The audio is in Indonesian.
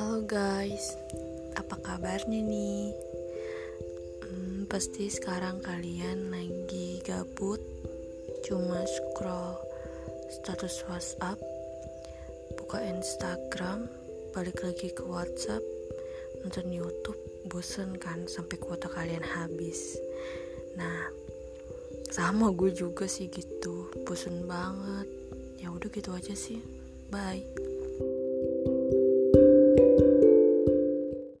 Halo guys, apa kabarnya nih? Hmm, pasti sekarang kalian lagi gabut, cuma scroll status WhatsApp, buka Instagram, balik lagi ke WhatsApp, nonton YouTube, bosen kan sampai kuota kalian habis. Nah, sama gue juga sih gitu, bosen banget. Ya udah gitu aja sih. Bye.